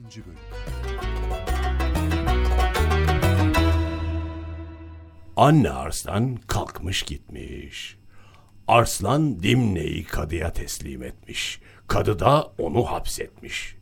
İkinci bölüm. Anne Arslan kalkmış gitmiş. Arslan Dimne'yi kadıya teslim etmiş. Kadı da onu hapsetmiş.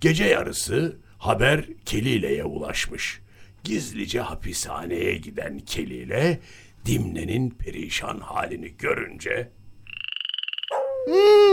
Gece yarısı haber Kelile'ye ulaşmış. Gizlice hapishaneye giden Kelile Dimne'nin perişan halini görünce Hmm,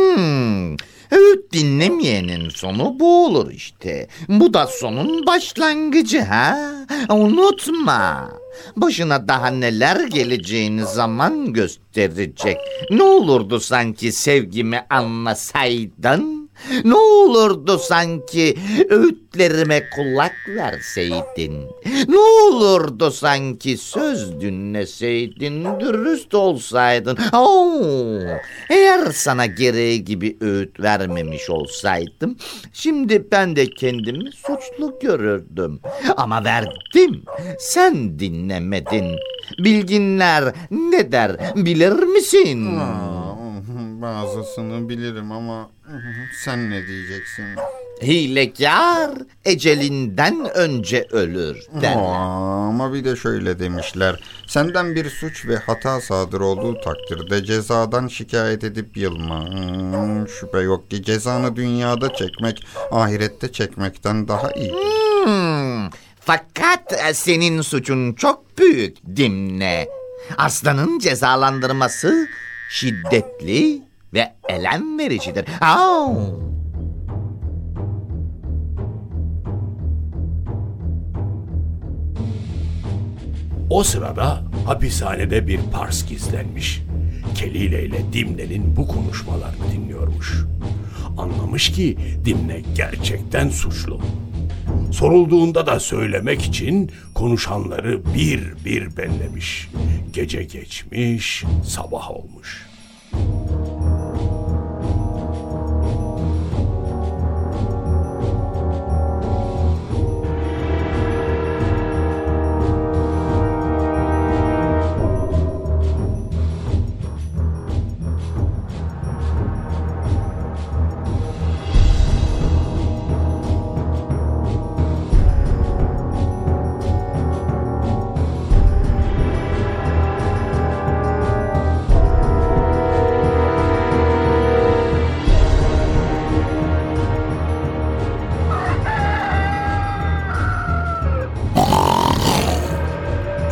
öğüt dinlemeyenin sonu bu olur işte. Bu da sonun başlangıcı ha. Unutma. Başına daha neler geleceğini zaman gösterecek. Ne olurdu sanki sevgimi anlasaydın? Ne olurdu sanki öğütlerime kulak verseydin? Ne olurdu sanki söz dinleseydin, dürüst olsaydın? Oo, eğer sana gereği gibi öğüt vermemiş olsaydım, şimdi ben de kendimi suçlu görürdüm. Ama verdim, sen dinlemedin. Bilginler ne der bilir misin? Aa, bazısını bilirim ama sen ne diyeceksin? Hilekar ecelinden önce ölür derler. Aa, ama bir de şöyle demişler. Senden bir suç ve hata sadır olduğu takdirde cezadan şikayet edip yılma. Hmm, şüphe yok ki cezanı dünyada çekmek ahirette çekmekten daha iyi. Hmm, fakat e, senin suçun çok büyük Dimne. Aslanın cezalandırması şiddetli ve elem vericidir. Au! O sırada hapishanede bir pars gizlenmiş. Kelile ile Dimne'nin bu konuşmalarını dinliyormuş. Anlamış ki Dimne gerçekten suçlu. Sorulduğunda da söylemek için konuşanları bir bir bellemiş. Gece geçmiş, sabah olmuş.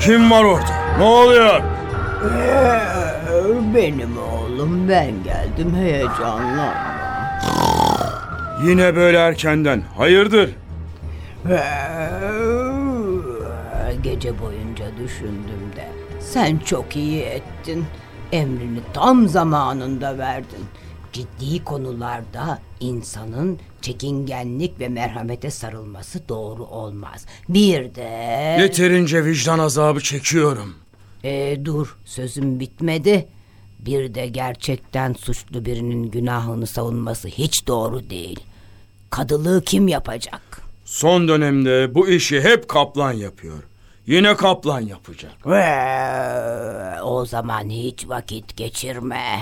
Kim var orada? Ne oluyor? Ee, Benim oğlum ben geldim heyecanlanma. Yine böyle erkenden. Hayırdır? Ee, Gece boyunca düşündüm de sen çok iyi ettin. Emrini tam zamanında verdin. Ciddi konularda insanın çekingenlik ve merhamete sarılması doğru olmaz. Bir de... Yeterince vicdan azabı çekiyorum. Ee, dur sözüm bitmedi. Bir de gerçekten suçlu birinin günahını savunması hiç doğru değil. Kadılığı kim yapacak? Son dönemde bu işi hep kaplan yapıyor. Yine kaplan yapacak. Ee, o zaman hiç vakit geçirme.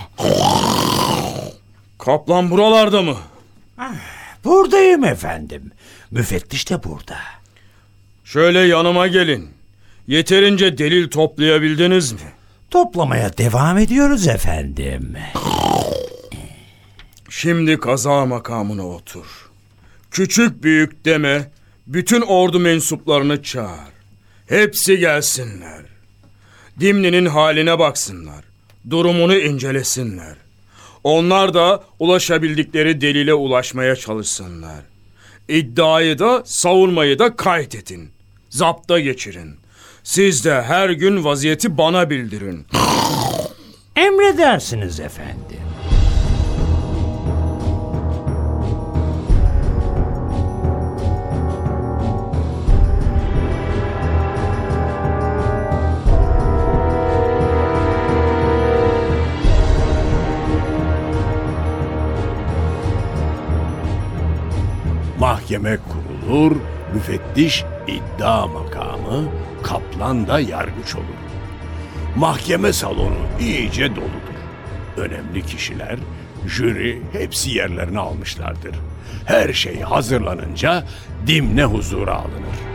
Kaplan buralarda mı? Buradayım efendim. Müfettiş de burada. Şöyle yanıma gelin. Yeterince delil toplayabildiniz mi? Toplamaya devam ediyoruz efendim. Şimdi kaza makamına otur. Küçük büyük deme, bütün ordu mensuplarını çağır. Hepsi gelsinler. Dimli'nin haline baksınlar. Durumunu incelesinler. Onlar da ulaşabildikleri delile ulaşmaya çalışsınlar. İddiayı da savunmayı da kaydedin. Zapta geçirin. Siz de her gün vaziyeti bana bildirin. Emredersiniz efendim. Mahkeme kurulur, müfettiş iddia makamı, kaplan da yargıç olur. Mahkeme salonu iyice doludur. Önemli kişiler, jüri hepsi yerlerini almışlardır. Her şey hazırlanınca Dimne huzura alınır.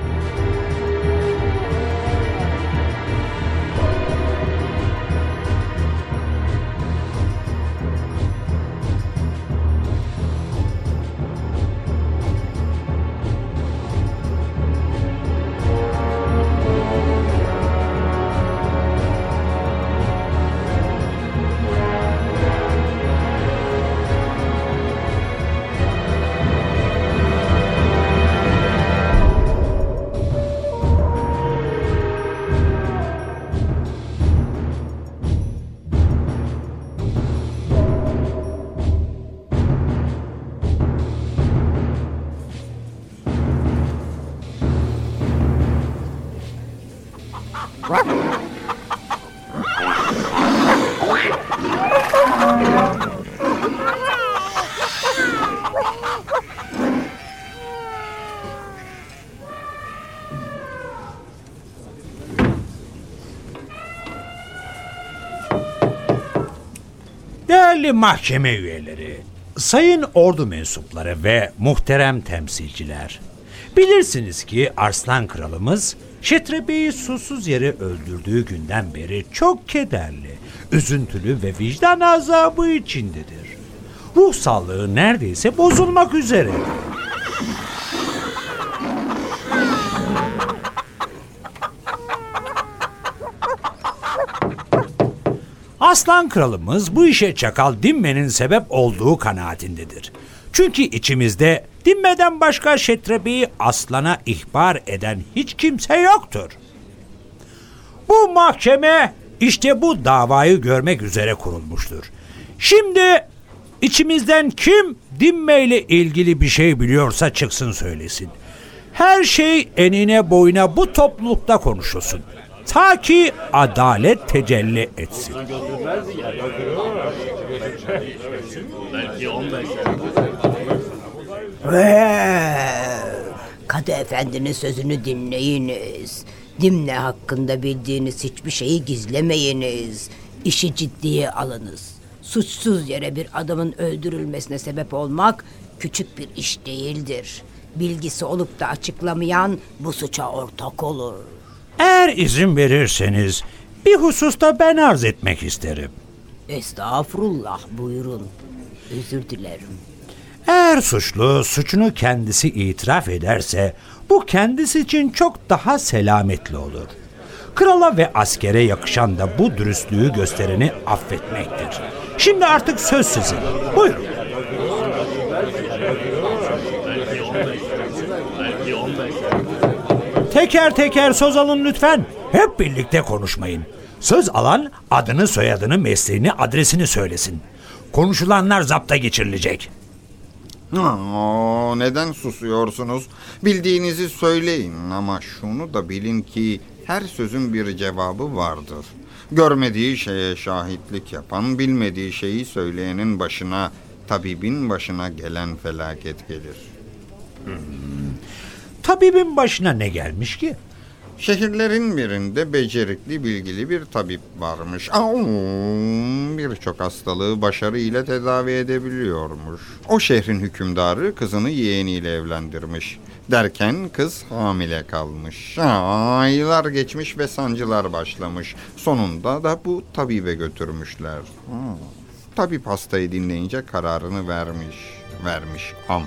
Mahkeme üyeleri, sayın ordu mensupları ve muhterem temsilciler. Bilirsiniz ki Arslan Kralımız Şetrebe'yi susuz yere öldürdüğü günden beri çok kederli, üzüntülü ve vicdan azabı içindedir. Ruh sağlığı neredeyse bozulmak üzere. Aslan kralımız bu işe çakal Dimme'nin sebep olduğu kanaatindedir. Çünkü içimizde Dimme'den başka Şetrebe'yi aslana ihbar eden hiç kimse yoktur. Bu mahkeme işte bu davayı görmek üzere kurulmuştur. Şimdi içimizden kim Dimme ile ilgili bir şey biliyorsa çıksın söylesin. Her şey enine boyuna bu toplulukta konuşulsun. Ta ki adalet tecelli etsin. Kadı efendinin sözünü dinleyiniz. Dimne hakkında bildiğiniz hiçbir şeyi gizlemeyiniz. İşi ciddiye alınız. Suçsuz yere bir adamın öldürülmesine sebep olmak küçük bir iş değildir. Bilgisi olup da açıklamayan bu suça ortak olur. Eğer izin verirseniz bir hususta ben arz etmek isterim. Estağfurullah buyurun. Özür dilerim. Eğer suçlu suçunu kendisi itiraf ederse bu kendisi için çok daha selametli olur. Krala ve askere yakışan da bu dürüstlüğü göstereni affetmektir. Şimdi artık söz sizin. Buyurun. Teker teker söz alın lütfen. Hep birlikte konuşmayın. Söz alan adını, soyadını, mesleğini, adresini söylesin. Konuşulanlar zapta geçirilecek. Aa, neden susuyorsunuz? Bildiğinizi söyleyin ama şunu da bilin ki her sözün bir cevabı vardır. Görmediği şeye şahitlik yapan, bilmediği şeyi söyleyenin başına, tabibin başına gelen felaket gelir. Tabibin başına ne gelmiş ki? Şehirlerin birinde becerikli bilgili bir tabip varmış. Birçok hastalığı başarıyla tedavi edebiliyormuş. O şehrin hükümdarı kızını yeğeniyle evlendirmiş. Derken kız hamile kalmış. Aylar geçmiş ve sancılar başlamış. Sonunda da bu tabibe götürmüşler. Tabip hastayı dinleyince kararını vermiş. Vermiş ama...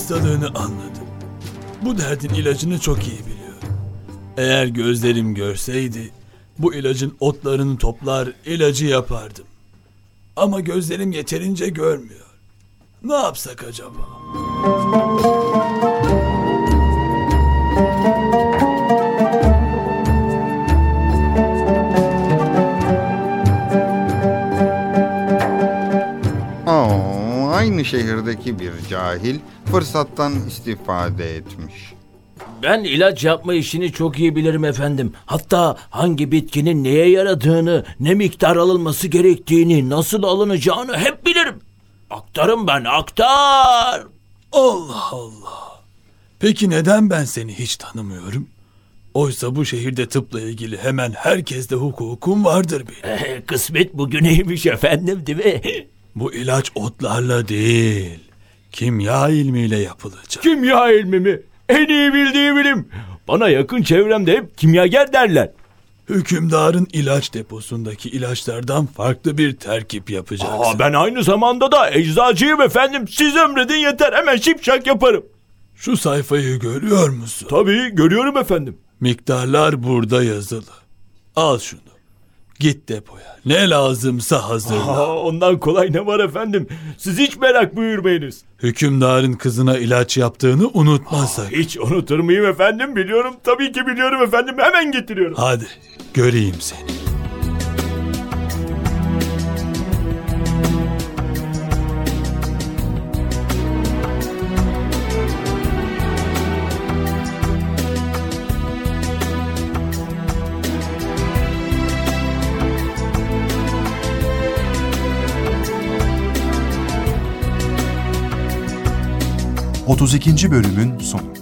Hastalığını anladım. Bu derdin ilacını çok iyi biliyorum. Eğer gözlerim görseydi bu ilacın otlarını toplar ilacı yapardım. Ama gözlerim yeterince görmüyor. Ne yapsak acaba? Şehirdeki bir cahil fırsattan istifade etmiş. Ben ilaç yapma işini çok iyi bilirim efendim. Hatta hangi bitkinin neye yaradığını, ne miktar alınması gerektiğini, nasıl alınacağını hep bilirim. Aktarım ben, aktar. Allah Allah. Peki neden ben seni hiç tanımıyorum? Oysa bu şehirde tıpla ilgili hemen herkeste hukukum vardır benim. Eh, kısmet bugüneymiş efendim değil mi? Bu ilaç otlarla değil, kimya ilmiyle yapılacak. Kimya ilmi mi? En iyi bildiğim bilim. Bana yakın çevremde hep kimyager derler. Hükümdarın ilaç deposundaki ilaçlardan farklı bir terkip yapacaksın. Aa, ben aynı zamanda da eczacıyım efendim. Siz emredin yeter hemen şipşak yaparım. Şu sayfayı görüyor musun? Tabii görüyorum efendim. Miktarlar burada yazılı. Al şunu. Git depoya. Ne lazımsa hazırla. Aa, ondan kolay ne var efendim? Siz hiç merak buyurmayınız. Hükümdarın kızına ilaç yaptığını unutma sakın. Hiç unutur muyum efendim? Biliyorum tabii ki biliyorum efendim. Hemen getiriyorum. Hadi göreyim seni. Otuz ikinci bölümün sonu.